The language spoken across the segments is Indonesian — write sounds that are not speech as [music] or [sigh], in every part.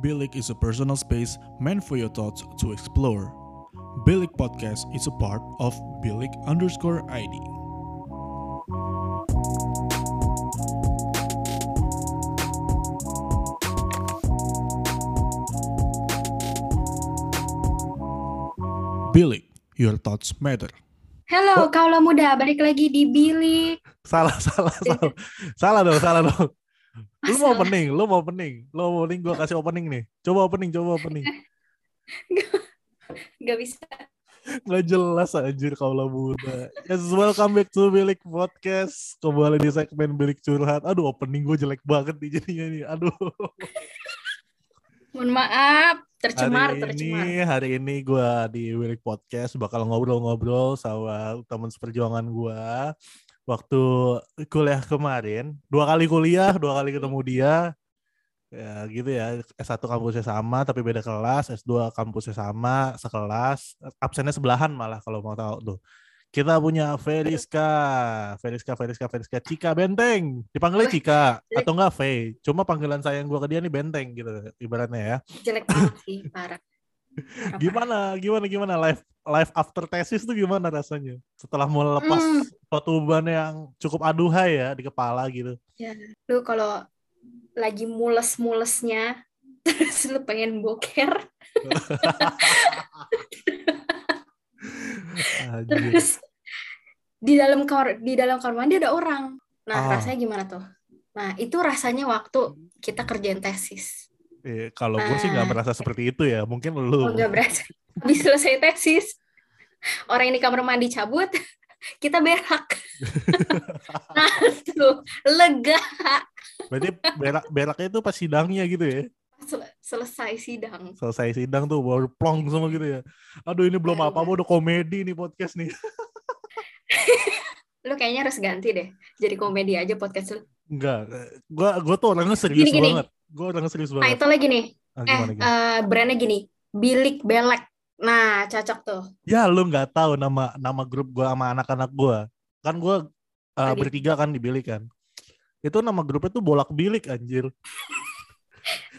Bilik is a personal space meant for your thoughts to explore. Bilik Podcast is a part of Bilik underscore ID. Bilik, your thoughts matter. Halo, kaulah muda, balik lagi di Bilik. Salah, salah, salah. [laughs] salah dong, salah dong. Lu mau opening, lu mau opening. Lu mau opening, gua kasih opening nih. Coba opening, coba opening. [laughs] Gak bisa. Nggak jelas anjir kaulah muda. Yes, welcome back to Bilik Podcast. Kembali di segmen Bilik Curhat. Aduh, opening gue jelek banget nih jadinya nih. Aduh. Mohon maaf, tercemar, hari tercemar. ini, hari ini gue di Bilik Podcast bakal ngobrol-ngobrol sama teman seperjuangan gue. Waktu kuliah kemarin, dua kali kuliah, dua kali ketemu dia. Ya gitu ya, S1 kampusnya sama tapi beda kelas, S2 kampusnya sama, sekelas, absennya sebelahan malah kalau mau tahu tuh. Kita punya Feriska, Feriska, Feriska, Feriska, Cika Benteng. Dipanggilnya Cika atau enggak V. Cuma panggilan sayang gue ke dia nih Benteng gitu ibaratnya ya. Jelek banget sih, parah. Gimana, gimana, gimana live live after tesis tuh gimana rasanya? Setelah mau lepas Hmm. suatu beban yang cukup aduhai ya di kepala gitu. parah. Lu kalau lagi mules-mulesnya, [laughs] terus lu pengen boker, [laughs] terus di dalam kamar di dalam kamar mandi ada orang. Nah, Ah. rasanya gimana tuh? Nah, itu rasanya waktu kita kerjain tesis. Eh, kalau gue sih nggak Nah. merasa seperti itu ya. Mungkin lu. Oh, nggak berasa. [laughs] Habis selesai tesis, orang yang di kamar mandi cabut, [laughs] kita berak. [laughs] nah, tuh lega. Berarti berak beraknya itu pas sidangnya gitu ya. Sel- selesai sidang. Selesai sidang tuh baru plong semua gitu ya. Aduh ini belum apa-apa udah komedi nih podcast nih. Lu kayaknya harus ganti deh. Jadi komedi aja podcast lu. Enggak, gua gua tuh orangnya serius Gini, gini. banget. Gua orangnya serius Nah, banget. itu lagi nih. Ah, Eh, gimana, gimana? eh, brandnya gini. Bilik Belek. Nah, cocok tuh. Ya lu nggak tahu nama nama grup gua sama anak-anak gua. Kan gua uh, Tadi. bertiga kan di bilik kan. Itu nama grupnya tuh bolak bilik anjir. [laughs]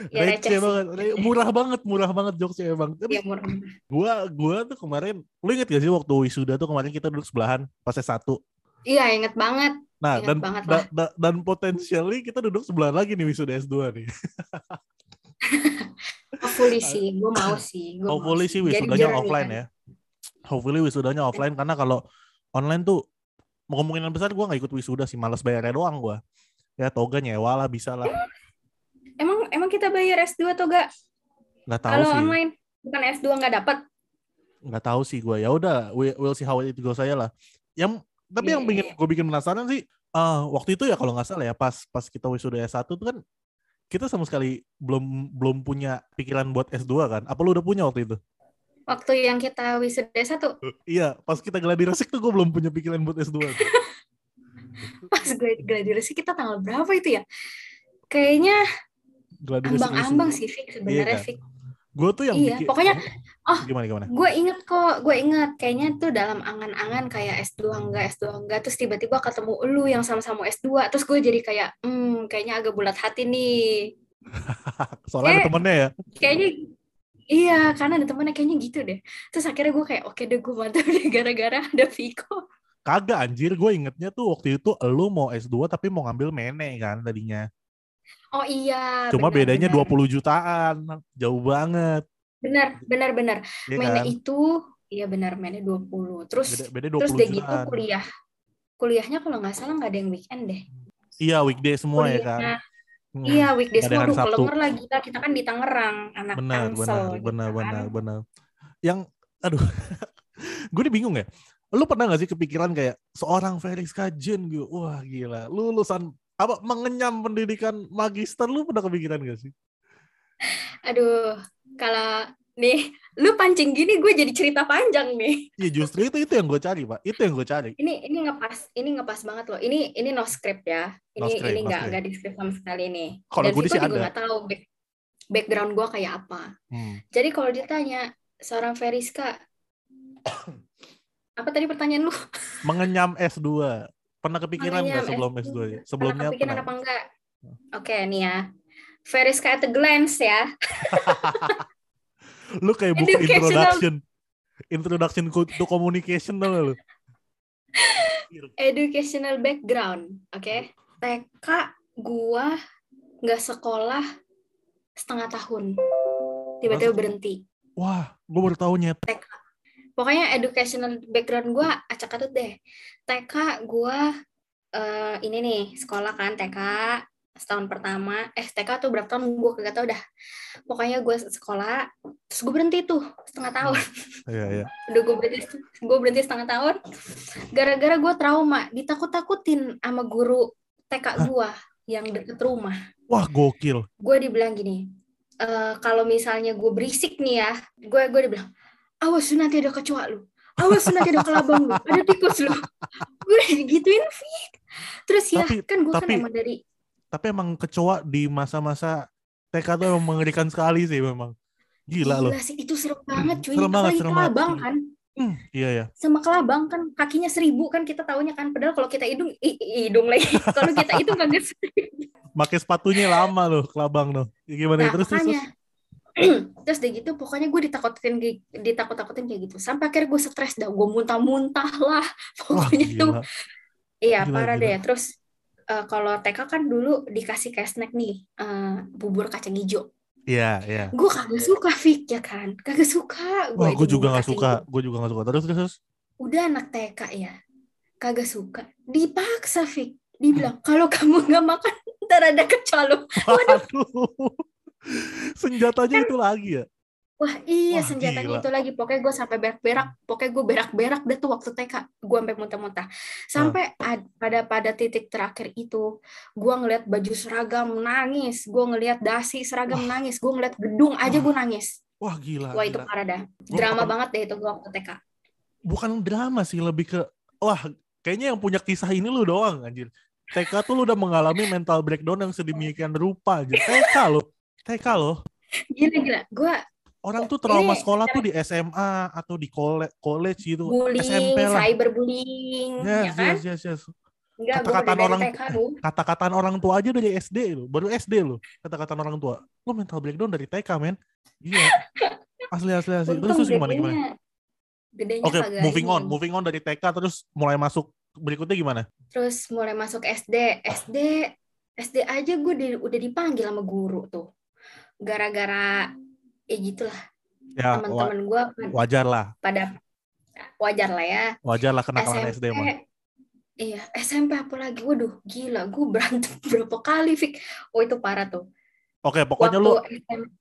Ya, Receh banget, murah banget, murah banget jokesnya emang. Tapi Iya, murah. gua gua tuh kemarin, lu inget gak sih waktu wisuda tuh kemarin kita duduk sebelahan pas satu. Iya, inget banget. Nah, Ingat dan da- da- dan potensialnya kita duduk sebelah lagi nih wisuda S2 nih. [laughs] Hopefully sih. Gue mau sih. Gua mau Hopefully sih Jadi wisudanya offline kan. ya. Hopefully wisudanya offline karena kalau online tuh kemungkinan besar gua nggak ikut wisuda sih, males bayarnya doang gua. Ya toga nyewa lah bisa lah. Emang emang kita bayar S2 atau enggak? Nggak tahu Kalau sih. online bukan S2 nggak dapat. nggak tahu sih gue ya udah we, we'll see how it goes saya lah yang tapi yang Iya, bikin iya. gue bikin penasaran sih ah waktu itu ya kalau nggak salah ya pas pas kita wisuda S1 tuh kan kita sama sekali belum belum punya pikiran buat S2 kan apa lu udah punya waktu itu Waktu yang kita wisuda satu, iya pas kita gladi resik tuh gue belum punya pikiran buat S2 tuh. [laughs] pas gladi gladiresik kita tanggal berapa itu ya? Kayaknya resik ambang-ambang sih Fik sebenarnya kan? Fik. Gue tuh yang Iya, bikin pokoknya oh. gimana gimana gue inget kok, gue inget kayaknya tuh dalam angan-angan kayak S2 enggak, S2 enggak, terus tiba-tiba ketemu lu yang sama-sama S2, terus gue jadi kayak, hmm, kayaknya agak bulat hati nih. [laughs] soalnya ada Eh. temennya ya Kayaknya, iya, karena ada temennya kayaknya gitu deh. Terus akhirnya gue kayak, oke deh gue mantap [laughs] deh gara-gara ada Viko. kagak anjir gue ingetnya tuh waktu itu lu mau S2 tapi mau ngambil mene kan tadinya Oh iya, cuma benar, bedanya benar. 20 jutaan jauh banget Benar, benar, benar. Iya Mainnya kan? itu, iya benar, mainnya 20. Terus, beda, beda 20 terus deh gitu kuliah. Kuliahnya kalau nggak salah nggak ada yang weekend deh. Iya weekday semua ya kan. Hmm, iya ada semua. Aduh, pelenger lah kita. Kita kan di Tangerang, anak Benar, Tangsel. benar, gitu benar, kan. benar, benar, Yang, aduh, [laughs] gue nih bingung ya. Lu pernah gak sih kepikiran kayak seorang Felix Kajen gitu, wah gila, lu lulusan apa mengenyam pendidikan magister, lu pernah kepikiran gak sih? Aduh, kalau nih, lu pancing gini gue jadi cerita panjang nih. Ya justru itu itu yang gue cari pak, itu yang gue cari. Ini ini ngepas, ini ngepas banget loh. Ini ini no script ya. Ini No script, ini nggak nggak di script sama sekali nih. Kalau gue sih ada. nggak tahu back- background gue kayak apa. Hmm. Jadi kalau ditanya seorang Veriska, [coughs] apa tadi pertanyaan lu? Mengenyam S2, pernah kepikiran nggak sebelum S2? S2 ya? Pernah Sebelumnya kepikiran pernah. apa enggak? Oke nih ya. Veriska at a glance ya. [laughs] Lu kayak buku introduction. Introduction to communication tau gak lu? Educational background, oke. TK gua nggak sekolah setengah tahun. Tiba-tiba berhenti. Wah, gue baru tahu nyet. Pokoknya educational background gua acak atut deh. TK gua eh, ini nih sekolah kan TK setahun pertama. Eh TK tuh berapa tahun? Gue kagak tau dah. Pokoknya gue sekolah terus gue berhenti tuh setengah tahun. Iya, iya. [laughs] udah gue berhenti gue berhenti setengah tahun. Gara-gara gue trauma ditakut-takutin sama guru TK gue yang deket rumah. Wah, gokil. gue dibilang gini "Eh, kalau misalnya gue berisik nih ya gue gue dibilang awas nanti ada kecoa lu awas nanti ada kelabang lu ada tikus lu [laughs] gue digituin Fik. terus ya Tapi- kan gue kan emang dari Tapi emang kecoa di masa-masa TK tuh emang mengerikan sekali sih memang. Gila loh. sih itu serem banget cuy Serem banget, serem banget. kelabang kan Hmm, iya ya. sama kelabang kan kakinya seribu kan kita taunya kan padahal kalau kita hidung hidung lagi kalau kita itu kagak seribu Pakai sepatunya lama loh, kelabang loh. Gimana nah terus terus? terus? [clears throat] terus deh gitu pokoknya gue kayak- ditakut-takutin kayak gitu sampai akhirnya gue stres dah gue muntah-muntah [laughs] lah Wah, pokoknya tuh gila. iya Gila, parah gila. deh terus eh, kalau TK kan dulu dikasih kayak snack nih eh, bubur kacang hijau Iya, iya. gue kagak suka Fik ya kan kagak suka Wah, itu gue juga bubur gak kacang suka. Gue juga gak suka. Terus terus. terus. udah anak TK ya kagak suka dipaksa Fik dibilang kalau kamu nggak makan [laughs] ntar ada kecoa Waduh. [laughs] Senjatanya itu lagi ya. wah iya Wah, senjatanya gila. itu lagi pokoknya gue sampai berak-berak pokoknya gue berak-berak deh tuh waktu TK gue sampai muntah-muntah sampai ad- pada pada titik terakhir itu gue ngeliat baju seragam nangis gue ngeliat dasi seragam nangis gue ngeliat gedung aja gue nangis Wah, gila. wah itu gila. parah dah Gua drama pernah- banget deh itu gue waktu TK Bukan drama sih, lebih ke wah, kayaknya yang punya kisah ini lu doang anjir. TK tuh lu udah mengalami mental breakdown yang sedemikian rupa anjir. TK lo. TK lo. gila gila gue Orang tuh trauma Ini sekolah tuh di SMA atau di college, college gitu. bullying SMP lah. cyberbullying Yes, ya kan yes, yes, yes. Enggak, Kata-kataan orang- lu. Kata-kataan orang tua aja dari SD lo, baru SD lo. Kata-kataan orang tua. Lo mental breakdown dari TK, men. Gila. [laughs] Asli, asli, asli. Terus, Untung terus gimana, gimana? gedenya- Oke, kagak moving on, moving on dari TK terus mulai masuk berikutnya gimana? Terus mulai masuk SD, SD, SD aja gue di- udah dipanggil sama guru tuh. Gara-gara ya gitulah Ya, wa- teman-teman gue wajar lah, pada wajar lah ya. wajar lah kenakalan SD mah. Iya, SMP apalagi, waduh gila, gue berantem [laughs] berapa kali, Fik. Oh itu parah tuh. Oke, pokoknya lu Waktu SMP,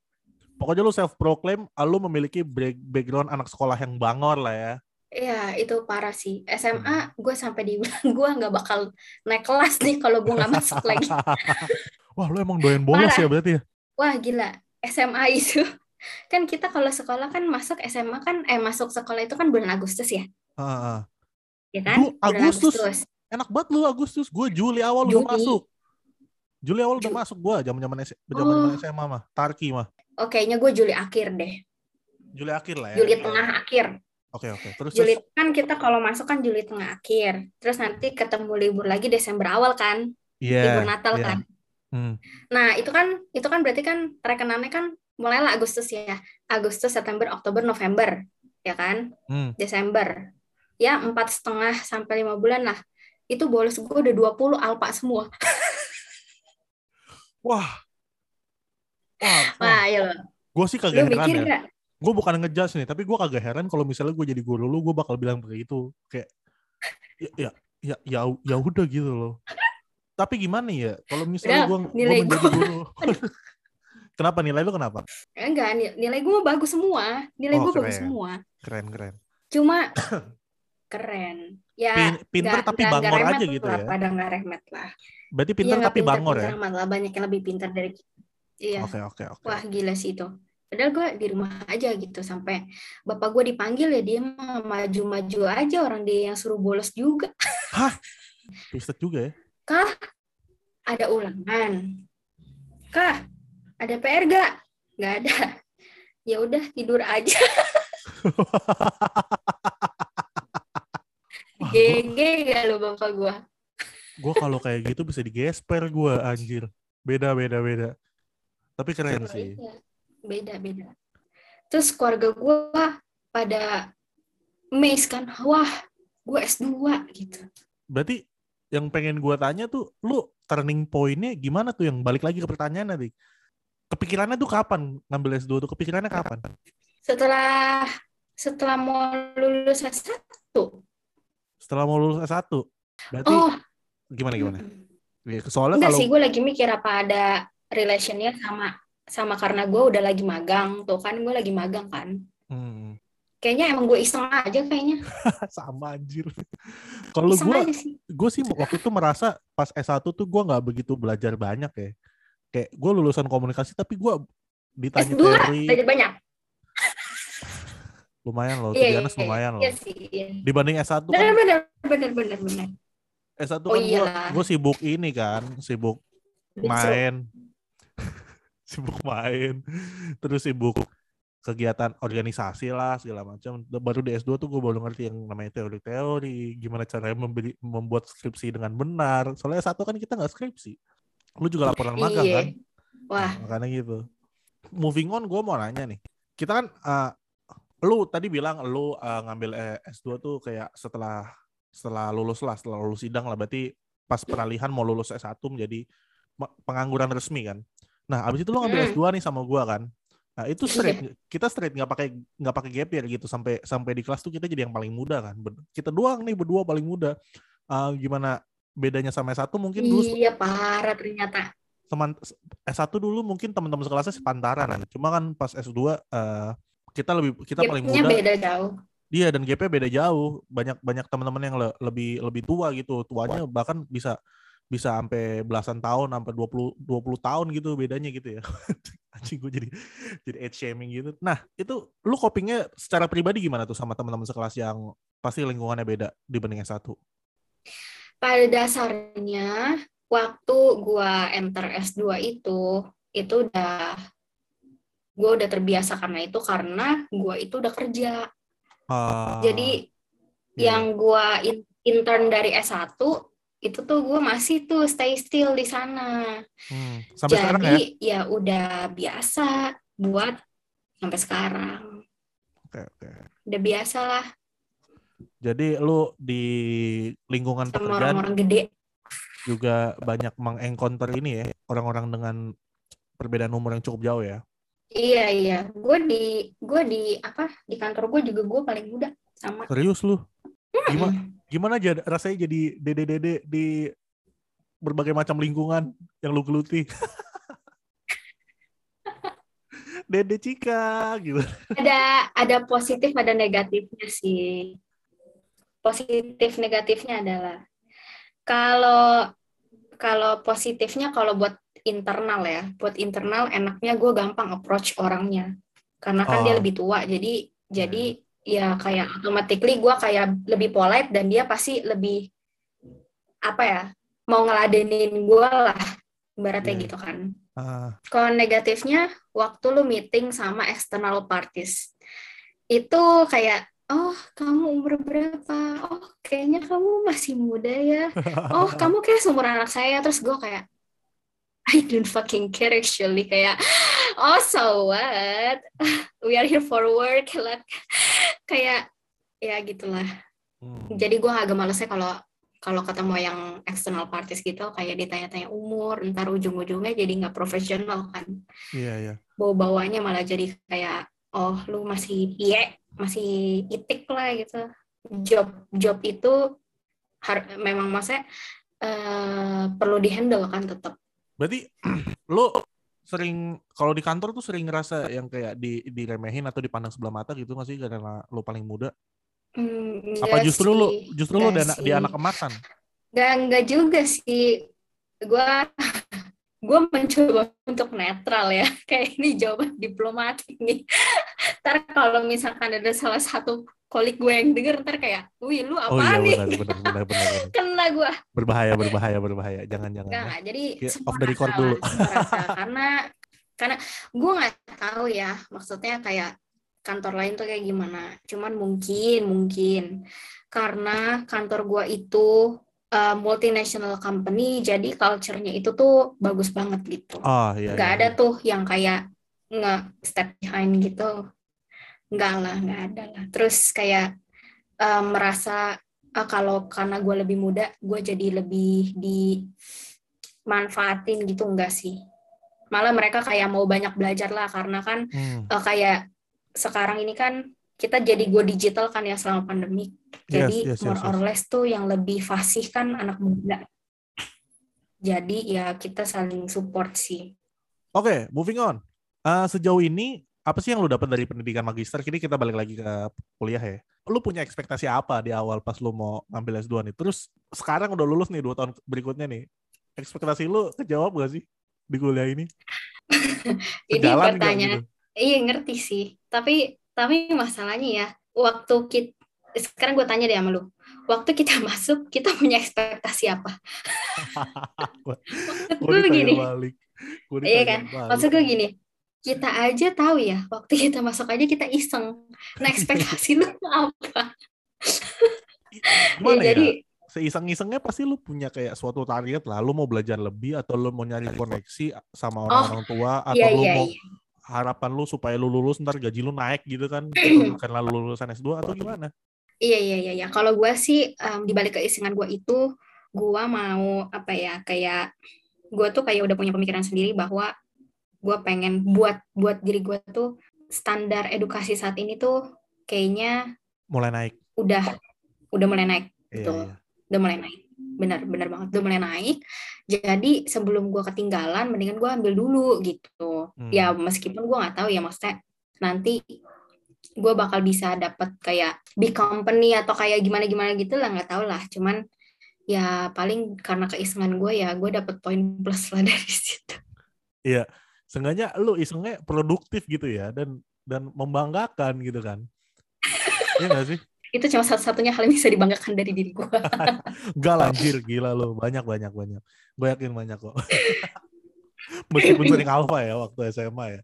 pokoknya lu self proclaim lu memiliki background anak sekolah yang bangor lah ya. Iya, itu parah sih. SMA Hmm. gue sampai dibilang [laughs] gue nggak bakal naik kelas nih kalau gue nggak masuk lagi. [laughs] Wah, lu emang doyan bolos Parah. ya berarti ya? Wah gila, SMA itu [laughs] kan kita kalau sekolah kan masuk SMA kan eh masuk sekolah itu kan bulan Agustus ya, Heeh. ya kan? Bulan Agustus. Enak banget lu Agustus. Gue Juli awal udah Juli. masuk. Juli awal udah Ju- masuk gue zaman-zaman S- Oh. zaman-zaman SMA mah. Tarki mah. Oh kayaknya gue Juli akhir deh, Juli akhir lah ya. Juli tengah akhir. Oke, oke. Terus Juli terus kan kita kalau masuk kan Juli tengah akhir, terus nanti ketemu libur lagi Desember awal kan, Iya. libur Natal iya. kan. Hmm. Nah itu kan itu kan berarti kan rekenannya kan mulailah Agustus ya, Agustus, September, Oktober, November, ya kan? Hmm. Desember. Ya, empat setengah sampai lima bulan lah. Itu bolos gue udah 20 alpa semua. [laughs] Wah. Wah, wah. Wah, ayo lo. Gue sih kagak heran ya. Gue bukan ngejudge nih, tapi gue kagak heran kalau misalnya gue jadi guru lu, gue bakal bilang begitu. Kayak, ya, ya, ya, ya, ya udah gitu loh. Tapi gimana ya, kalau misalnya gue nilai menjadi gua. guru, [laughs] kenapa nilai lu kenapa? Eh, Enggak, ni- nilai gue bagus semua. Nilai Oh, gue bagus semua. Keren, keren. Cuma [coughs] keren. Ya, Pin- pinter tapi nggak bangor aja gitu lah, ya. Pada nggak remet lah. Berarti pinter nggak tapi bangor ya? pinter-pinter amat lah. Banyak yang lebih pintar dari kita. Iya. Oke, oke, oke. Wah, gila sih itu. Padahal gue di rumah aja gitu. Sampai bapak gue dipanggil ya, dia maju-maju aja. Orang dia yang suruh bolos juga. Twisted juga ya. Kah, ada ulangan. Kah, ada PR gak? Gak ada. Ya udah tidur aja. [laughs] Gege gak lo bapak gua. gua kalau kayak gitu bisa digesper gue anjir. Beda, beda, beda. Tapi keren sih. iya, beda beda terus keluarga gue pada amazed kan wah gue S2 gitu Berarti yang pengen gua tanya tuh, lu turning point-nya gimana tuh yang balik lagi ke pertanyaan tadi? Kepikirannya tuh kapan ngambil S2 tuh? Kepikirannya kapan? setelah setelah mau lulus S1 Setelah mau lulus S1. Berarti oh gimana gimana? Ya, soalnya enggak kalau sih gue lagi mikir apa ada relationnya sama sama karena gue udah lagi magang tuh kan gue lagi magang kan Hmm, kayaknya emang gue iseng aja kayaknya [laughs] sama anjir. Kalau sih gue sih waktu itu merasa pas S1 tuh gue nggak begitu belajar banyak ya. Kayak gue lulusan komunikasi tapi gue ditanya S2 teori belajar banyak [laughs] lumayan loh, iya to be iya honest, lumayan loh. iya sih iya. Dibanding S1 bener kan bener bener bener bener S1 Oh kan gue iyalah. gue sibuk ini kan, sibuk main. [laughs] sibuk main. Terus sibuk kegiatan organisasi lah segala macam. Baru di S2 tuh gue baru ngerti yang namanya teori-teori, gimana caranya memberi, membuat skripsi dengan benar. Soalnya satu kan kita nggak skripsi. Lu juga laporan magang Iya. kan? wah Nah, makanya gitu. Moving on, gue mau nanya nih. Kita kan, eh, lu tadi bilang lu eh, ngambil eh, S2 tuh kayak setelah setelah lulus lah, setelah lulus sidang lah. Berarti pas peralihan mau lulus S1 menjadi me- pengangguran resmi kan. Nah, abis itu lu ngambil Hmm. S2 nih sama gua kan. Nah, itu Iya. straight. Kita straight nggak pakai nggak pakai gap year gitu sampai sampai di kelas tuh kita jadi yang paling muda kan. Kita doang nih berdua paling muda. Eh, gimana bedanya sama S1 mungkin dulu iya parah ternyata teman S1 dulu mungkin teman-teman sekelasnya sepantaran kan. Cuma kan pas S2 eh, kita lebih kita paling muda. beda jauh Dia dan GP beda jauh. Banyak banyak teman-teman yang le- lebih lebih tua gitu. Tuanya bahkan bisa bisa sampai belasan tahun, sampai 20 20 tahun gitu bedanya gitu ya. [laughs] Anjing gue jadi jadi age shaming gitu. Nah, itu lu copingnya secara pribadi gimana tuh sama teman-teman sekelas yang pasti lingkungannya beda dibanding S1? pada dasarnya waktu gua enter S2 itu itu udah gua udah terbiasa karena itu karena gua itu udah kerja Ah, jadi iya. yang gua in- intern dari S1 itu tuh gua masih tuh stay still di sana Hmm, sampai sekarang ya? jadi ya udah biasa buat sampai sekarang Oke, oke. udah biasa lah Jadi lu di lingkungan sama pekerjaan orang-orang gede juga banyak mengencounter ini ya, orang-orang dengan perbedaan umur yang cukup jauh ya. iya iya gue di gue di apa di kantor gue juga gue paling muda sama Serius lu? Gimana Mm. Gimana aja rasanya jadi dede-dede di berbagai macam lingkungan yang lu geluti? [laughs] Dede Cika gitu. ada ada positif ada negatifnya sih positif negatifnya adalah kalau kalau positifnya kalau buat internal ya buat internal enaknya gue gampang approach orangnya karena kan dia Oh. lebih tua jadi jadi ya kayak automatically gue kayak lebih polite dan dia pasti lebih apa ya mau ngeladenin gue lah ibaratnya Iya. gitu kan Ah, kalau negatifnya, waktu lu meeting sama external parties, itu kayak, oh kamu umur berapa? Oh kayaknya kamu masih muda ya. Oh [laughs] kamu kayak seumuran anak saya. Terus gue kayak, I don't fucking care actually. Kayak, oh so what? [laughs] We are here for work. Like, kayak, ya gitulah. hmm. Jadi gue agak malesnya kalau kalau ketemu yang external parties gitu kayak ditanya-tanya umur, ntar ujung-ujungnya jadi nggak profesional kan Iya, iya. bawa bawanya malah jadi kayak oh lu masih piye masih itik lah gitu job job itu har- memang maksudnya eh, perlu dihandle kan tetap Berarti [clears throat] lu sering kalau di kantor tuh sering ngerasa yang kayak di diremehin atau dipandang sebelah mata gitu nggak sih karena lu paling muda? Hmm, Apa justru sih, justru lu enggak di anak, di sih. anak emasan? Nggak, nggak juga sih. Gua gue mencoba untuk netral ya. [laughs] Kayak ini jawaban diplomatik nih. ntar kalau misalkan ada salah satu kolik gue yang denger, ntar kayak, wih lu Oh apa iya nih? benar benar benar benar. benar. [laughs] Kena gue. Berbahaya berbahaya berbahaya. Jangan jangan. Enggak, ya. Jadi semua off the record dulu. [laughs] karena karena gue nggak tahu ya maksudnya kayak kantor lain tuh kayak gimana. Cuman mungkin mungkin karena kantor gue itu uh, multinational company jadi culture-nya itu tuh bagus banget gitu Oh iya. nggak iya. ada tuh yang kayak nggak step behind gitu nggak lah nggak ada lah terus kayak uh, merasa ah, kalau karena gue lebih muda gue jadi lebih dimanfaatin gitu enggak sih malah mereka kayak mau banyak belajar lah karena kan Hmm. uh, kayak sekarang ini kan kita jadi go digital kan ya selama pandemi. Jadi Yes, yes, yes, more or less tuh yang lebih fasih kan anak muda. Jadi ya kita saling support sih. Oke, moving on. Eh, sejauh ini apa sih yang lu dapat dari pendidikan magister? Kini kita balik lagi ke kuliah ya. Lu punya ekspektasi apa di awal pas lu mau ngambil S2 nih? Terus sekarang udah lulus nih dua tahun berikutnya nih. Ekspektasi lu kejawab gak sih di kuliah ini? [laughs] Ini pertanyaan. gitu? Iya ngerti sih. Tapi tapi masalahnya ya waktu kita sekarang gue tanya deh sama lu. Waktu kita [laughs] masuk kita punya ekspektasi apa? [laughs] Maksud gue gini. Iya kan? balik. Maksud gue gini, kita aja tahu ya, waktu kita masuk aja kita iseng. Nah, [laughs] ekspektasi lu apa? Gimana ya, jadi seiseng-isengnya pasti lu punya kayak suatu target lah. Lu mau belajar lebih atau lu mau nyari koneksi sama orang-orang tua atau iya lu iya mau iya. harapan lu supaya lu lulus ntar gaji lu naik gitu kan [clears throat] karena lu lulusan S2 atau gimana? Iya iya iya iya. Kalau gue sih em, di balik keisengan gue itu, gue mau apa ya kayak gue tuh kayak udah punya pemikiran sendiri bahwa gue pengen buat buat diri gue tuh standar edukasi saat ini tuh kayaknya Mulai naik. udah udah mulai naik Iya, Betul. iya. udah mulai naik benar benar banget udah mulai naik jadi sebelum gue ketinggalan mendingan gue ambil dulu gitu Hmm. ya meskipun gue nggak tahu ya maksudnya nanti gue bakal bisa dapat kayak big company atau kayak gimana gimana gitu lah nggak tahu lah cuman ya paling karena keisengan gue ya gue dapat poin plus lah [laughs] dari situ Iya. Seenggaknya lu isengnya produktif gitu ya dan dan membanggakan gitu kan. Iya gak sih? itu cuma satu-satunya hal yang bisa dibanggakan dari diri gue [laughs] Enggak lah, anjir, gila lu. Banyak, banyak, banyak. Gue yakin banyak kok. [laughs] Meskipun sering alfa ya waktu SMA ya.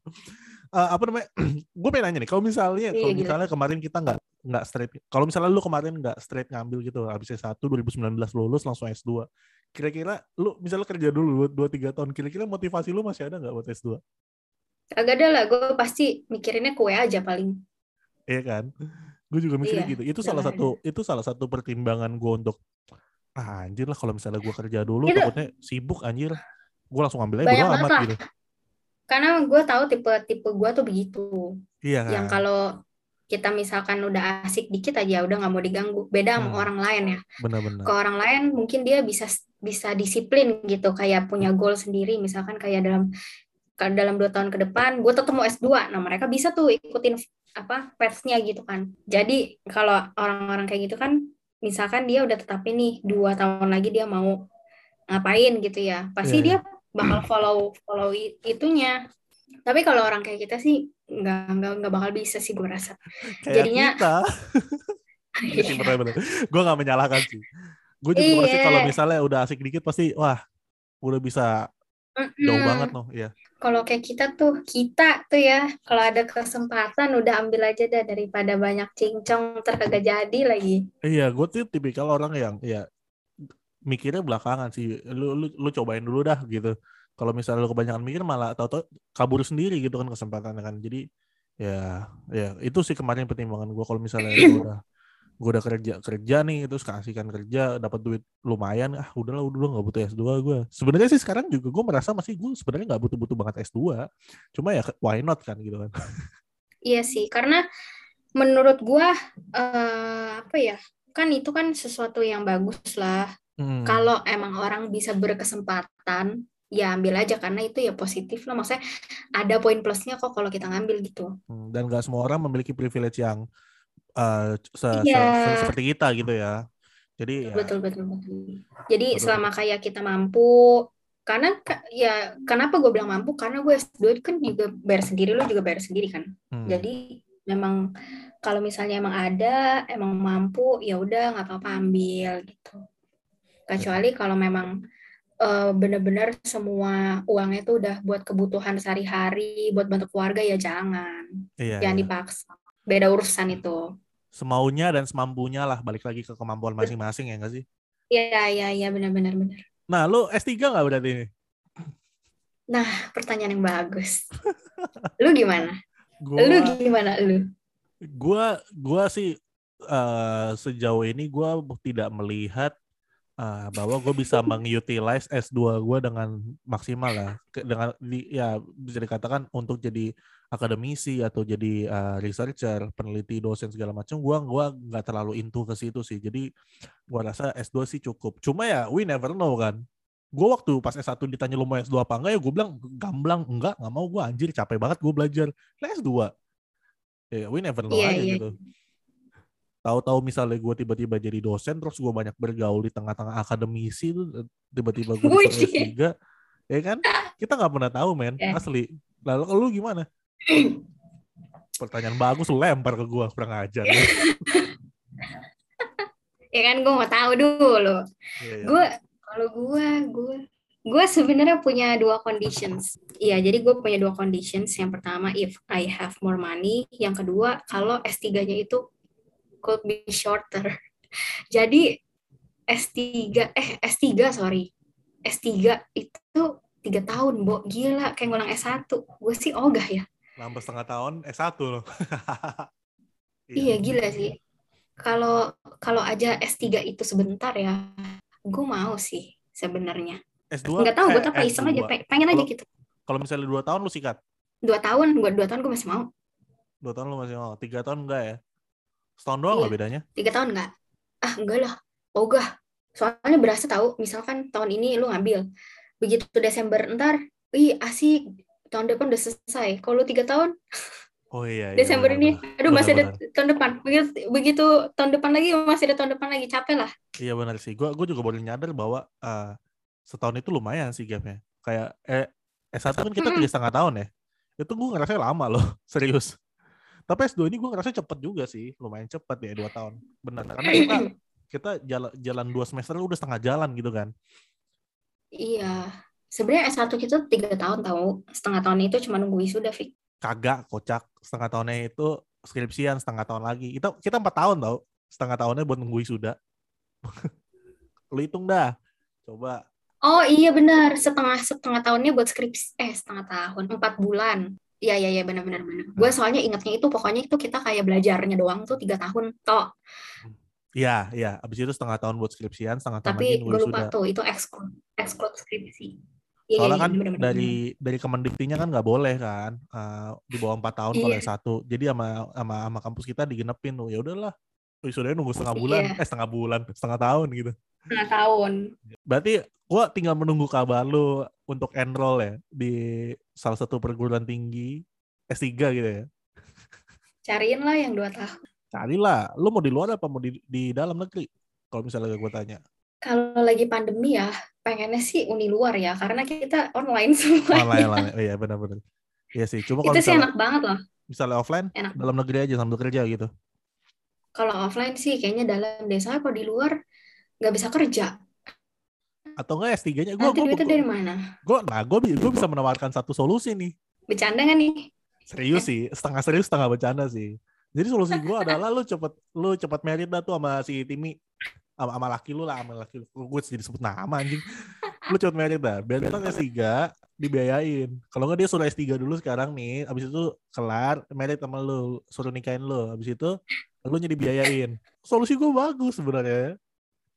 Eh, apa namanya? [clears throat] gue pengen nanya nih, kalau misalnya, Iya, kalau misalnya kemarin kita nggak nggak straight, kalau misalnya lu kemarin nggak straight ngambil gitu, habis S1 2019 lulus langsung S2. Kira-kira lu misalnya kerja dulu 2 3 tahun, kira-kira motivasi lu masih ada nggak buat S2? agak ada lah gue pasti mikirinnya kue aja paling Iya kan? Gue juga mikirnya Iya, gitu. Itu salah satu itu salah satu pertimbangan gue untuk ah, anjir lah kalau misalnya gue kerja dulu Itu- takutnya sibuk anjir. Gue langsung ambil aja Banyak amat lah. gitu. karena gue tahu tipe tipe gue tuh begitu Iya kan? yang kalau kita misalkan udah asik dikit aja udah nggak mau diganggu. Beda sama Hmm. orang lain ya. Benar-benar. ke orang lain mungkin dia bisa bisa disiplin gitu kayak punya goal sendiri. Misalkan kayak dalam dalam dua tahun ke depan gue tetap mau S2 nah mereka bisa tuh ikutin apa path-nya gitu kan. Jadi kalau orang-orang kayak gitu kan misalkan dia udah tetapin nih dua tahun lagi dia mau ngapain gitu ya. Pasti Iya, dia bakal follow follow itunya tapi kalau orang kayak kita sih nggak nggak nggak bakal bisa sih gue rasa [laughs] Kayak jadinya- kita. [laughs] Iya sih benar-benar. Gue gak menyalahkan sih. Gue juga pasti Iya. kalau misalnya udah asik dikit pasti wah udah bisa jauh Mm-mm. banget loh. Iya. kalau kayak kita tuh kita tuh ya kalau ada kesempatan udah ambil aja dah daripada banyak cincong ntar kagak jadi lagi Iya, gue tuh tipikal orang yang ya mikirnya belakangan sih. Lu lu, lu cobain dulu dah gitu. Kalau misalnya lu kebanyakan mikir malah tau-tau kabur sendiri gitu kan kesempatannya kan. Jadi ya ya itu sih kemarin pertimbangan gue kalau misalnya gue udah gue udah kerja kerja nih terus kasihkan kerja dapat duit lumayan ah udahlah udah nggak butuh S2 gue sebenarnya sih sekarang juga gue merasa masih gue sebenarnya nggak butuh butuh banget S2 cuma ya why not kan gitu kan. [laughs] Iya sih karena menurut gua eh, apa ya kan itu kan sesuatu yang bagus lah. Hmm. kalau emang orang bisa berkesempatan ya ambil aja karena itu ya positif lah. Maksudnya ada poin plusnya kok kalau kita ngambil gitu. Hmm, dan gak semua orang memiliki privilege yang uh, se- se- Iya. se- seperti kita gitu ya. Jadi ya, betul betul betul. Jadi Betul, selama kayak kita mampu karena ka- ya kenapa gue bilang mampu? Karena gue S2 kan juga bayar sendiri lo juga bayar sendiri kan. Hmm, jadi memang kalau misalnya emang ada emang mampu ya udah nggak apa-apa ambil gitu. Kecuali kalau memang eh, benar-benar semua uangnya tuh udah buat kebutuhan sehari-hari buat bantu keluarga ya jangan iya, jangan iya. dipaksa beda urusan itu semaunya dan semampunya lah balik lagi ke kemampuan masing-masing ya enggak sih? Iya, iya, iya, benar-benar benar. Nah, lu S3 nggak berarti ini? Nah, pertanyaan yang bagus. [laughs] lu gimana? Gua, Lu gimana lu? gua, gua sih eh, sejauh ini gua tidak melihat eh, bahwa gue bisa mengutilize S2 gue dengan maksimal lah. Ke- Dengan di, ya bisa dikatakan untuk jadi akademisi atau jadi eh, researcher, peneliti, dosen segala macam, gua gua nggak terlalu into ke situ sih. Jadi gua rasa S2 sih cukup. Cuma ya we never know kan. Gue waktu pas S1 ditanya lu mau S2 apa enggak ya gue bilang gamblang enggak nggak mau gue anjir capek banget gue belajar Lah S2 ya we never know Iya, aja iya. gitu tahu-tahu misalnya gue tiba-tiba jadi dosen terus gue banyak bergaul di tengah-tengah akademisi tuh tiba-tiba gue disuruh S3 ya kan [laughs] kita nggak pernah tahu men Eh. asli lalu lu gimana [clears throat] pertanyaan bagus lu lempar ke gue kurang ajar [laughs] Ya kan gue mau tahu dulu. Iya, iya. Gue kalau gue gue gue sebenarnya punya dua conditions. Iya, jadi gue punya dua conditions. Yang pertama if I have more money, yang kedua kalau S3-nya itu could be shorter. [laughs] Jadi S3 eh S3 sorry. S3 itu tiga tahun, Bo. Gila, kayak ngulang S1. Gue sih ogah ya. nambah setengah tahun S1 loh [laughs] Iya, gila sih. Kalau kalau aja S3 itu sebentar ya, gue mau sih sebenarnya. S2 Nggak tahu, eh, buat apa iseng aja, S2. pe- pengen aja Kalau- gitu. kalau misalnya dua tahun lu sikat Dua tahun, buat dua tahun gue masih mau. dua tahun lu masih mau tiga tahun enggak ya setahun doang Iya. nggak bedanya Tiga tahun nggak? Ah, enggak lah. Ogah. Soalnya berasa tahu, misalkan tahun ini lu ngambil. Begitu Desember ntar, wih asik, tahun depan udah selesai. Kalau lu tiga tahun, oh iya, iya Desember ini, benar-benar. aduh masih ada tahun depan. Begitu, begitu tahun depan lagi, masih ada tahun depan lagi. Capek lah. Iya benar sih. Gue gue juga baru nyadar bahwa eh, setahun itu lumayan sih gapnya. Kayak eh S1 kan kita tiga setengah tahun ya. Itu gue ngerasa lama loh, [laughs] serius. Tapi S2 ini gue ngerasa cepet juga sih, lumayan cepet ya dua tahun. Benar. Karena kita kita jalan jalan dua semester udah setengah jalan gitu kan. Iya. Sebenarnya S1 kita tiga tahun tahu. Setengah tahun itu cuma nunggu wisuda, Fik. Kagak, kocak. Setengah tahunnya itu skripsian, setengah tahun lagi. Kita kita empat tahun tau. Setengah tahunnya buat nunggu wisuda. [laughs] Lu hitung dah. Coba Oh iya benar, setengah setengah tahunnya buat skripsi, eh setengah tahun, empat bulan. Iya iya iya benar-benar benar. Gue soalnya ingatnya itu pokoknya itu kita kayak belajarnya doang tuh tiga tahun toh. Iya, iya. Abis itu setengah tahun buat skripsian, setengah tahun lagi Tapi gue lupa wisuda. tuh itu ekskul ekskul skripsi. Iya, Soalnya iya, kan benar-benar, dari dari Kemendiktinya kan nggak boleh kan eh, di bawah empat tahun kalau Iya. S1. Jadi sama sama sama kampus kita digenepin tuh. Ya udahlah. Wisudanya nunggu setengah bulan, Iya. eh setengah bulan, setengah tahun gitu. Setengah tahun. Berarti gua tinggal menunggu kabar lu untuk enroll ya di salah satu perguruan tinggi S3 gitu ya. Cariin lah yang dua tahun. Carilah, lu mau di luar apa mau di, di dalam negeri? Kalau misalnya gue tanya. Kalau lagi pandemi ya, pengennya sih uni luar ya, karena kita online semuanya. Online, [laughs] online. Oh, iya benar-benar. Iya sih. Cuma kalau itu sih enak banget loh. misalnya offline, Enak. dalam negeri aja sambil kerja gitu. Kalau offline sih kayaknya dalam desa, kalau di luar nggak bisa kerja. Atau enggak S3-nya gue Nanti gue duitnya dari mana? gue nah gue gue bisa menawarkan satu solusi nih. Bercanda nggak nih? serius sih. Setengah serius setengah bercanda sih. Jadi solusi gue [laughs] adalah lu cepet lu cepet merit dah tuh sama si Timi sama, sama laki lu lah sama laki lu. Gue jadi sebut nama anjing. Lu cepet merit dah. Biar ntar S3 dibiayain. Kalau nggak dia suruh S3 dulu sekarang nih. Abis itu kelar merit sama lu. Suruh nikahin lu. Abis itu lu jadi biayain. Solusi gue bagus sebenarnya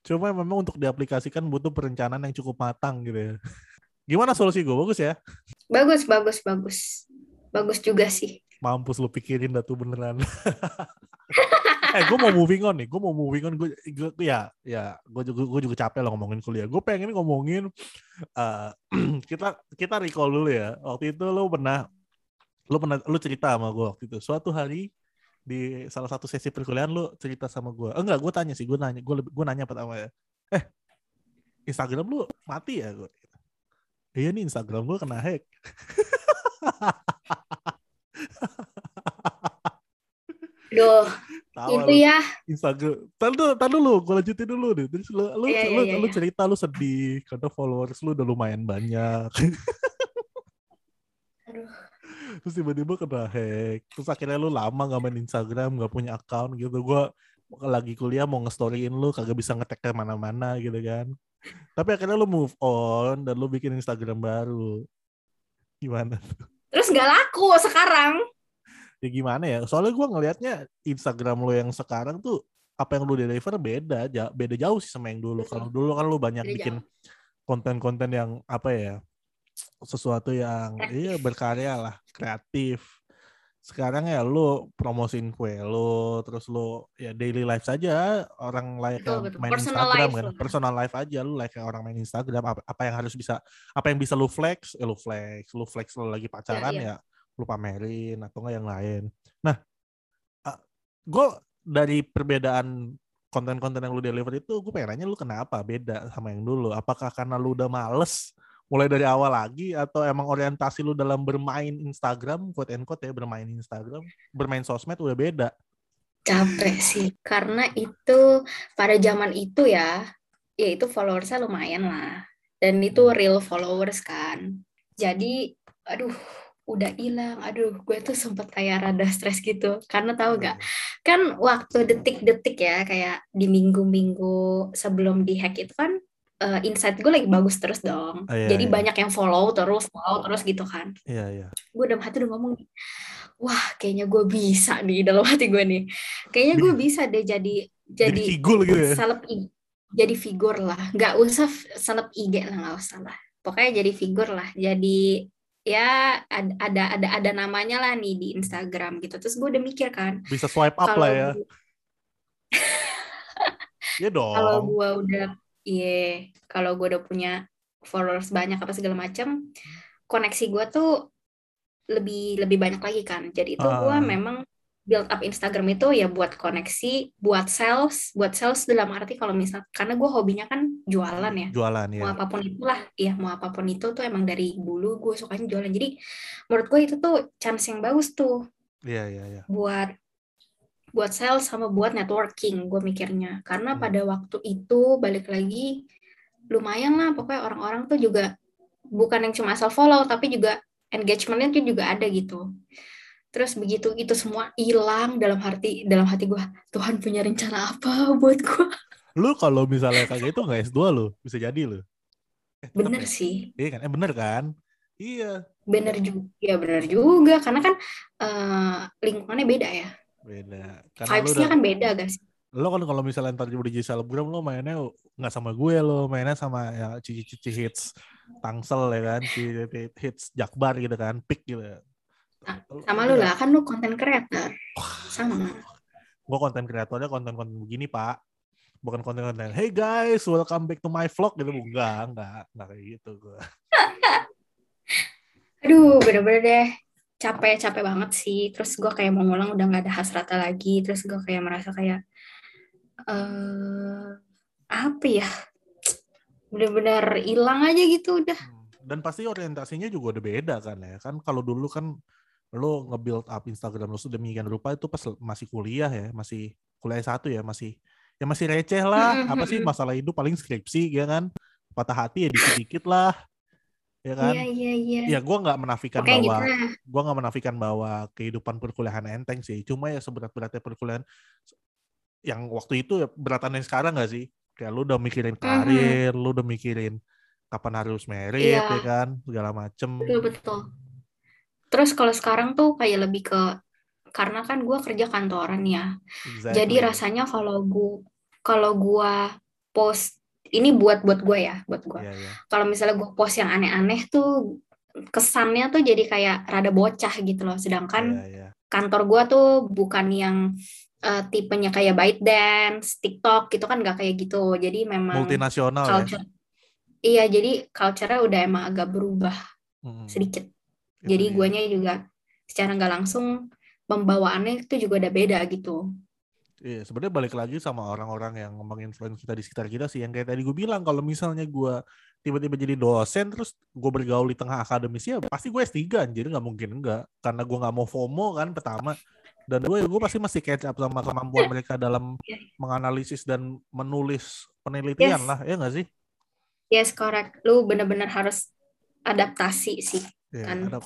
cuma memang untuk diaplikasikan butuh perencanaan yang cukup matang gitu ya [laughs] gimana solusi gue bagus ya Bagus, bagus, bagus. Bagus juga sih. mampus lu pikirin dah tuh beneran. [laughs] eh gue mau moving on nih, gue mau moving on. Gue, gue ya, ya, gue juga, gue juga capek lah ngomongin kuliah. Gue pengen ngomongin eh, [clears throat] kita kita recall dulu ya. Waktu itu lu pernah, lu pernah, lu cerita sama gue waktu itu. Suatu hari di salah satu sesi perkuliahan lu cerita sama gue. Eh, enggak, gue tanya sih, gue nanya, gue gue nanya pertama ya. Eh, Instagram lu mati ya gue. Iya nih Instagram gue kena hack. [laughs] Duh, Tawa itu lu. ya. Instagram. Tadi dulu, tadi dulu, gue lanjutin dulu deh. Terus lu, lu, Iya, iya, lu, iya, lu iya. cerita lu sedih karena followers lu udah lumayan banyak. [laughs] Aduh. Terus tiba-tiba kena hack. Terus akhirnya lu lama gak main Instagram, gak punya account gitu. Gue lagi kuliah mau nge-storyin lu kagak bisa ngetek ke mana-mana gitu kan. Tapi akhirnya lu move on dan lu bikin Instagram baru. Gimana tuh? Terus nggak laku sekarang. Ya gimana ya? Soalnya gua ngelihatnya Instagram lu yang sekarang tuh apa yang lu deliver beda, beda jauh sih sama yang dulu. Kalau dulu kan lu banyak Beda bikin konten-konten yang apa ya? Sesuatu yang Kreatif. iya berkarya lah, kreatif. Sekarang ya lu promosiin kue lu, terus lu ya daily life saja orang like Betul, betul. main Personal Instagram life kan. Personal life aja lu like orang main Instagram apa, apa yang harus bisa apa yang bisa lu flex, eh, lu flex, lu flex lu lagi pacaran iya. ya lu pamerin atau enggak yang lain. Nah, gue dari perbedaan konten-konten yang lu deliver itu gue pengen nanya lu kenapa beda sama yang dulu apakah karena lu udah males mulai dari awal lagi atau emang orientasi lu dalam bermain Instagram quote and quote ya bermain Instagram bermain sosmed udah beda Capek sih. Karena itu pada zaman itu ya, ya itu followersnya lumayan lah. Dan itu real followers kan. Jadi, aduh, udah hilang. Aduh, gue tuh sempet kayak rada stres gitu. Karena tahu gak, kan waktu detik-detik ya, kayak di minggu-minggu sebelum dihack itu kan, eh, insight gue lagi bagus terus dong. Oh, iya, Jadi iya. banyak yang follow terus, follow terus gitu kan. iya iya. Gue dalam hati udah ngomong nih, wah kayaknya gue bisa nih dalam hati gue nih. Kayaknya gue [laughs] bisa deh jadi jadi jadi figul gitu ya? seleb jadi figur lah. Nggak usah seleb IG lah nggak usah lah. Pokoknya jadi figur lah. Jadi ya ad- ada ada ada namanya lah nih di Instagram gitu. Terus gue udah mikir kan bisa swipe up lah ya. gu- ya [laughs] dong. kalau gue udah iya kalau gue udah punya followers banyak apa segala macam koneksi gue tuh lebih lebih banyak lagi kan. Jadi itu gue Ah. memang build up Instagram itu ya buat koneksi buat sales buat sales dalam arti kalau misal karena gue hobinya kan jualan ya. Jualan mau ya apa pun itulah ya mau apa pun itu tuh emang dari dulu gue sukanya jualan. Jadi menurut gue itu tuh chance yang bagus tuh iya iya iya. buat buat sales sama buat networking gue mikirnya. Karena Hmm. pada waktu itu balik lagi lumayan lah pokoknya orang-orang tuh juga bukan yang cuma asal follow tapi juga engagementnya tuh juga ada gitu. Terus begitu itu semua hilang dalam hati dalam hati gue Tuhan punya rencana apa [laughs] buat gue lu kalau misalnya kagak itu nggak S2 lu bisa jadi lu. Eh, bener ya? sih. Iya kan? Eh bener kan? Iya. Bener juga ya bener juga. Karena kan eh, lingkungannya beda ya beda. Karena lu vibes-nya udah kan beda guys. Lo kan kalau misalnya ntar udah jadi selebgram lo mainnya nggak sama gue lo mainnya sama ya cici-cici hits tangsel ya kan? Cici hits jakbar gitu kan pick gitu. Nah, sama lu lah kan lu konten creator sama. Gue konten kreatornya konten-konten begini pak. Bukan konten-konten hey guys welcome back to my vlog gitu. Enggak enggak enggak kayak gitu gue [laughs] aduh bener-bener deh capek capek banget sih. Terus gue kayak mau ngulang udah nggak ada hasratnya lagi. Terus gue kayak merasa kayak eh apa ya? Bener-bener hilang aja gitu udah. Dan pasti orientasinya juga udah beda kan ya. Kan kalau dulu kan lo nge-build up Instagram lo sudah demikian rupa itu pas masih kuliah ya masih kuliah satu ya masih ya masih receh lah. Apa sih masalah hidup? Paling skripsi ya kan? Patah hati ya dikit-dikit lah ya kan? iya iya. Iya ya gue nggak menafikan gitu bahwa lah gue nggak menafikan bahwa kehidupan perkuliahan enteng sih. Cuma ya seberat-beratnya perkuliahan yang waktu itu ya beratan yang sekarang gak sih? Kayak lu udah mikirin karir lu udah mikirin kapan harus merit Iya. ya kan? Segala macem. Betul betul. Terus kalau sekarang tuh kayak lebih ke karena kan gue kerja kantoran ya. Exactly. jadi rasanya kalau gue kalau gua post ini buat buat gue ya buat gue Iya, iya. kalau misalnya gue post yang aneh-aneh tuh kesannya tuh jadi kayak rada bocah gitu loh sedangkan Iya, iya. kantor gue tuh bukan yang eh, tipenya kayak ByteDance, TikTok gitu kan nggak kayak gitu jadi memang multinasional ya iya jadi culture-nya udah emang agak berubah Mm-mm. sedikit Itu jadi dia. guanya juga secara nggak langsung pembawaannya itu juga udah beda gitu Iya, sebenarnya balik lagi sama orang-orang yang menginfluence kita di sekitar kita sih. Yang kayak tadi gue bilang, kalau misalnya gue tiba-tiba jadi dosen, terus gue bergaul di tengah akademisi, ya pasti gue S3, anjir. Nggak mungkin enggak. Karena gue nggak mau FOMO kan, pertama. Dan gue, gue pasti masih catch up sama kemampuan mereka dalam Iya. menganalisis dan menulis penelitian Yes. lah. Ya nggak sih? yes correct lu bener-bener harus adaptasi sih Ya, Kan. ada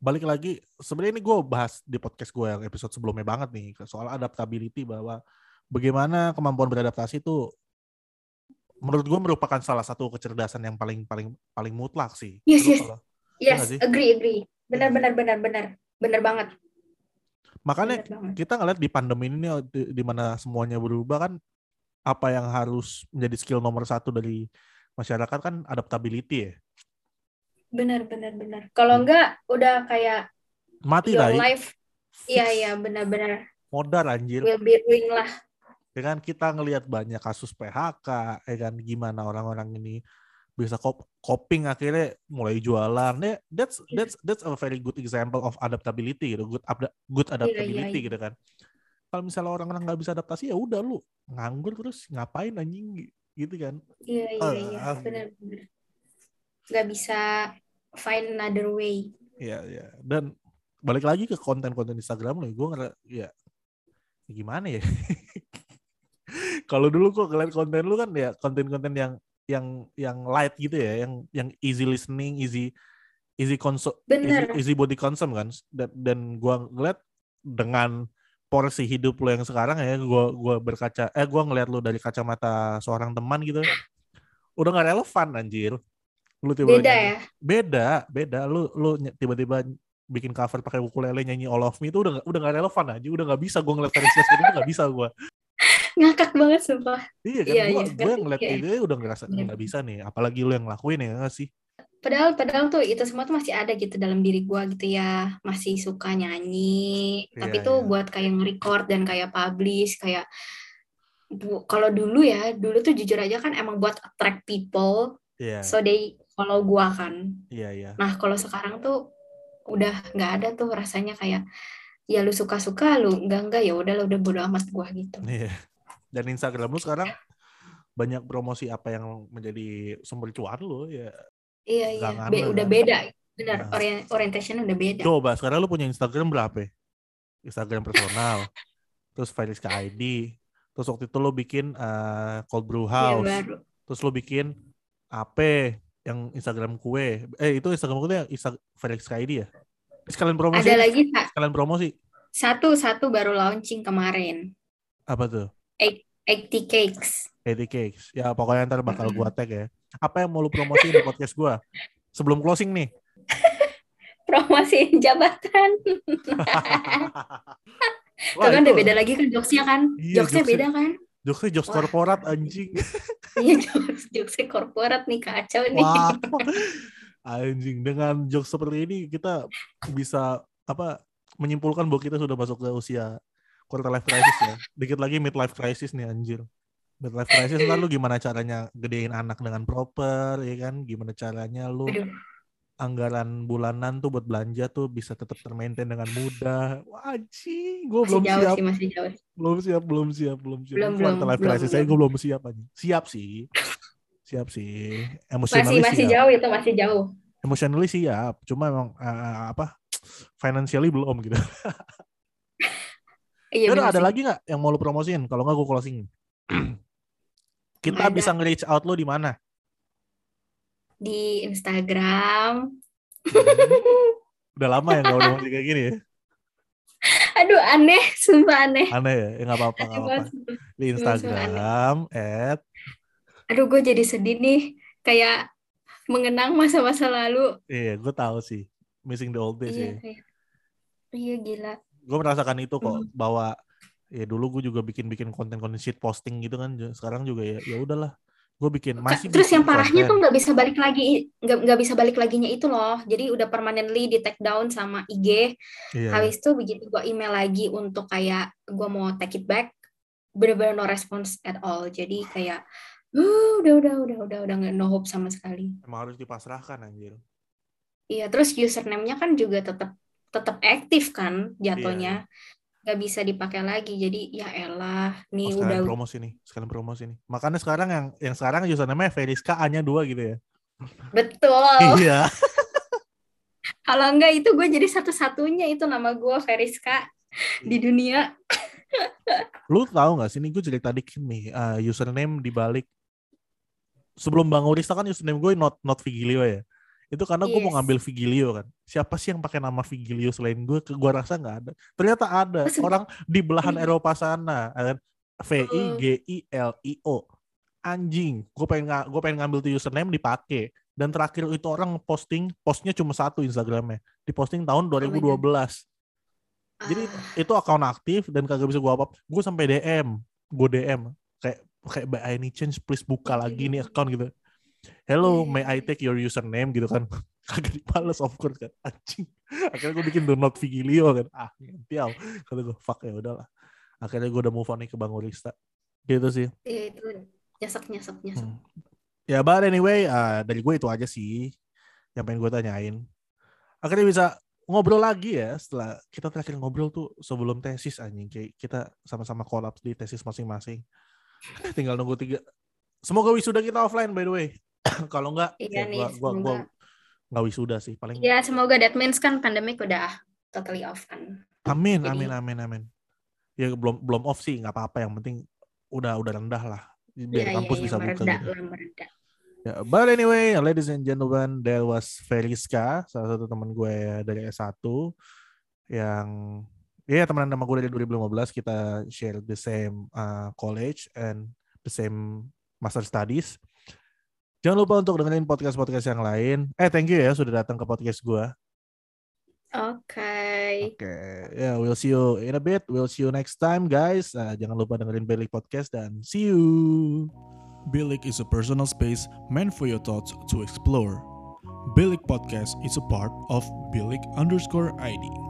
balik lagi sebenarnya ini gue bahas di podcast gue yang episode sebelumnya banget nih soal adaptability bahwa bagaimana kemampuan beradaptasi itu menurut gue merupakan salah satu kecerdasan yang paling paling paling mutlak sih. Yes, yes. kalau- Yes, sih? agree, agree. Benar, benar, benar, benar. Benar banget. makanya Benar banget. kita ngeliat di pandemi ini di, di mana semuanya berubah kan apa yang harus menjadi skill nomor satu dari masyarakat kan adaptability ya. Benar, benar, benar. Kalau Hmm. enggak udah kayak Mati your lah. life iya iya benar-benar Modar anjir. will be ruined lah. Ya kan kita ngelihat banyak kasus PHK, ya kan gimana orang-orang ini bisa cop- coping akhirnya mulai jualan. Ya, that's Iya. that's that's a very good example of adaptability gitu, good ada- good adaptability iya. gitu kan. Kalau misalnya orang-orang nggak bisa adaptasi ya udah lu nganggur terus ngapain anjing gitu kan. Iya iya Ah, iya ah. benar-benar. Gak bisa find another way. Iya, iya. Dan balik lagi ke konten-konten Instagram lo, gue ngera ya, ya gimana ya? [laughs] Kalau dulu kok ngeliat konten lu kan ya konten-konten yang yang yang light gitu ya, yang yang easy listening, easy easy consum, easy, easy body consume kan. Dan, dan gua ngeliat dengan porsi hidup lo yang sekarang ya, gua gua berkaca, eh gua ngeliat lu dari kacamata seorang teman gitu, udah nggak relevan anjir. Lu tiba Beda ya. beda beda lu lu tiba-tiba bikin cover pakai ukulele nyanyi All of Me itu udah udah nggak relevan aja udah nggak bisa gue ngeliat Paris Hilton itu nggak bisa gue [laughs] Ngakak banget sumpah. iya kan Iya, gue iya, gue ngeliat iya. itu udah ngerasa Bener. nggak bisa nih apalagi lu yang ngelakuin ya nggak sih Padahal padahal tuh itu semua tuh masih ada gitu dalam diri gua gitu ya. Masih suka nyanyi, tapi Iya, tuh iya. buat kayak nge-record dan kayak publish kayak bu, kalau dulu ya, dulu tuh jujur aja kan emang buat attract people iya so they follow gua kan. iya iya Nah, kalau sekarang tuh udah nggak ada tuh rasanya kayak ya lu suka-suka, lu enggak-enggak ya udah udah bodo amat gua gitu. iya dan Instagram lu sekarang banyak promosi apa yang menjadi sumber cuan lu ya Iya, iya. Be- udah kan. beda. Benar, Nah. orient orientation udah beda. coba sekarang lu punya Instagram berapa ya? Instagram personal terus Veriska ID terus waktu itu lu bikin eh, Cold Brew Iya, House baru. terus lu bikin AP yang Instagram kue eh itu Instagram kue yang Insta Felix ID ya sekalian promosi Ada lagi Kak, sekalian promosi satu satu baru launching kemarin. apa tuh 80 cakes. 80 cakes ya pokoknya ntar bakal gua tag ya apa yang mau lu promosiin di podcast gua sebelum closing nih [laughs] Promosiin jabatan. Wah, [laughs] Tuh kan udah beda lagi kan jokesnya kan. Iya, jokesnya jokesnya. beda kan. Jokesnya jokes Wah. korporat anjing. [laughs] Iya jokes jokesnya korporat nih kacau nih. wah. [laughs] Anjing dengan jokes seperti ini kita bisa apa menyimpulkan bahwa kita sudah masuk ke usia quarter life crisis ya. Dikit lagi midlife crisis nih anjir. Midlife crisis ntar lu gimana caranya gedein anak dengan proper ya kan? Gimana caranya lu Aduh, anggaran bulanan tuh buat belanja tuh bisa tetap termaintain dengan mudah. Wah anjing gue masih belum jauh siap. sih, masih jauh. belum siap belum siap belum siap. Belum, Mungkin belum, life belum, crisis saya belum. gue belum siap aja siap sih. Siap sih. Masih emosionally masih siap. jauh itu masih jauh. emotionally siap. Cuma emang eh, apa financially belum gitu. [laughs] Iya Yaudah, ada sih. lagi nggak yang mau lu promosiin? Kalau nggak gue closing. [clears throat] Kita ada. bisa nge-reach out lu di mana Di Instagram. udah lama ya nggak udah masih kayak gini ya [laughs] Aduh aneh, sumpah aneh. aneh ya ya nggak apa-apa Aneh apa-apa banget, sumpah. di Instagram at Aduh gue jadi sedih nih. Kayak mengenang masa-masa lalu. iya gue tahu sih missing the old days Iya, ya kayak- iya gila. gue merasakan itu kok Hmm. bahwa ya dulu gue juga bikin bikin konten-konten shit posting gitu kan sekarang juga ya ya udahlah gue bikin masih Terus bikin yang parahnya konten. tuh nggak bisa balik lagi, nggak bisa balik laginya itu loh. Jadi udah permanently di take down sama IG. iya, Habis itu begitu gua email lagi untuk kayak gua mau take it back, bener-bener no response at all. Jadi kayak "Uh, udah udah udah udah udah nggak no hope sama sekali. emang harus dipasrahkan anjir Iya, terus username-nya kan juga tetap tetap aktif kan jatuhnya. Nggak bisa dipakai lagi. Jadi ya elah, Oh, nih sekalian udah promosi nih, sekalian promosi nih. Makanya sekarang yang yang sekarang username Feliska A-nya dua gitu ya. betul. [laughs] Iya. [laughs] Kalau enggak itu gue jadi satu-satunya itu nama gue Veriska di dunia. Lu tahu nggak sih ini gue cerita dikit nih uh, username di balik sebelum Bang Urista kan username gue not not Vigilio ya. Itu karena gue mau Yes. ngambil Vigilio kan. Siapa sih yang pakai nama Vigilio selain gue? Ke gue rasa nggak ada. Ternyata ada Oh, orang di belahan Iya. Eropa sana. kan. V I G I L I O. Anjing, gue pengen gue pengen ngambil tuh username dipakai. Dan terakhir itu orang posting postnya cuma satu Instagramnya, diposting tahun 2012. Jadi Ah, itu akun aktif dan kagak bisa gue apa. Gue sampai DM, gue DM kayak kayak by any chance please buka lagi nih account gitu. Hello, may I take your username gitu kan? [laughs] Kagak dibales of course kan. Anjing. Akhirnya gue bikin do not Vigilio kan. Ah, ngentil. Kata gue, fuck ya udahlah. Akhirnya gue udah move on nih ke Bang Urista. Gitu sih. iya, itu nyesek nyesek nyesek. Hmm. Ya, but anyway, ah, dari gue itu aja sih yang pengen gue tanyain. Akhirnya bisa ngobrol lagi ya setelah kita terakhir ngobrol tuh sebelum tesis anjing kayak kita sama-sama kolaps di tesis masing-masing. [laughs] Tinggal nunggu tiga. Semoga wisuda kita offline by the way. [coughs] Kalau enggak, Iya ya nih, gua, gua, gua nggak wisuda sih paling. Ya semoga that means kan pandemic udah totally off kan. Amin, Jadi- amin, amin, amin. Ya belum belum off sih nggak apa-apa yang penting udah udah rendah lah biar iya kampus iya bisa buka mereda gitu. mereda. Ya, but anyway, ladies and gentlemen, there was Feliska, salah satu teman gue dari S1 yang ya teman sama gue dari 2015 kita share the same uh, college and the same master studies. Jangan lupa untuk dengerin podcast-podcast yang lain. Eh, thank you ya sudah datang ke podcast gue. Oke. Oke, ya we'll see you in a bit. We'll see you next time, guys. Uh, jangan lupa dengerin Belik Podcast dan see you. Bilik is a personal space meant for your thoughts to explore. Bilik Podcast is a part of Bilik underscore ID.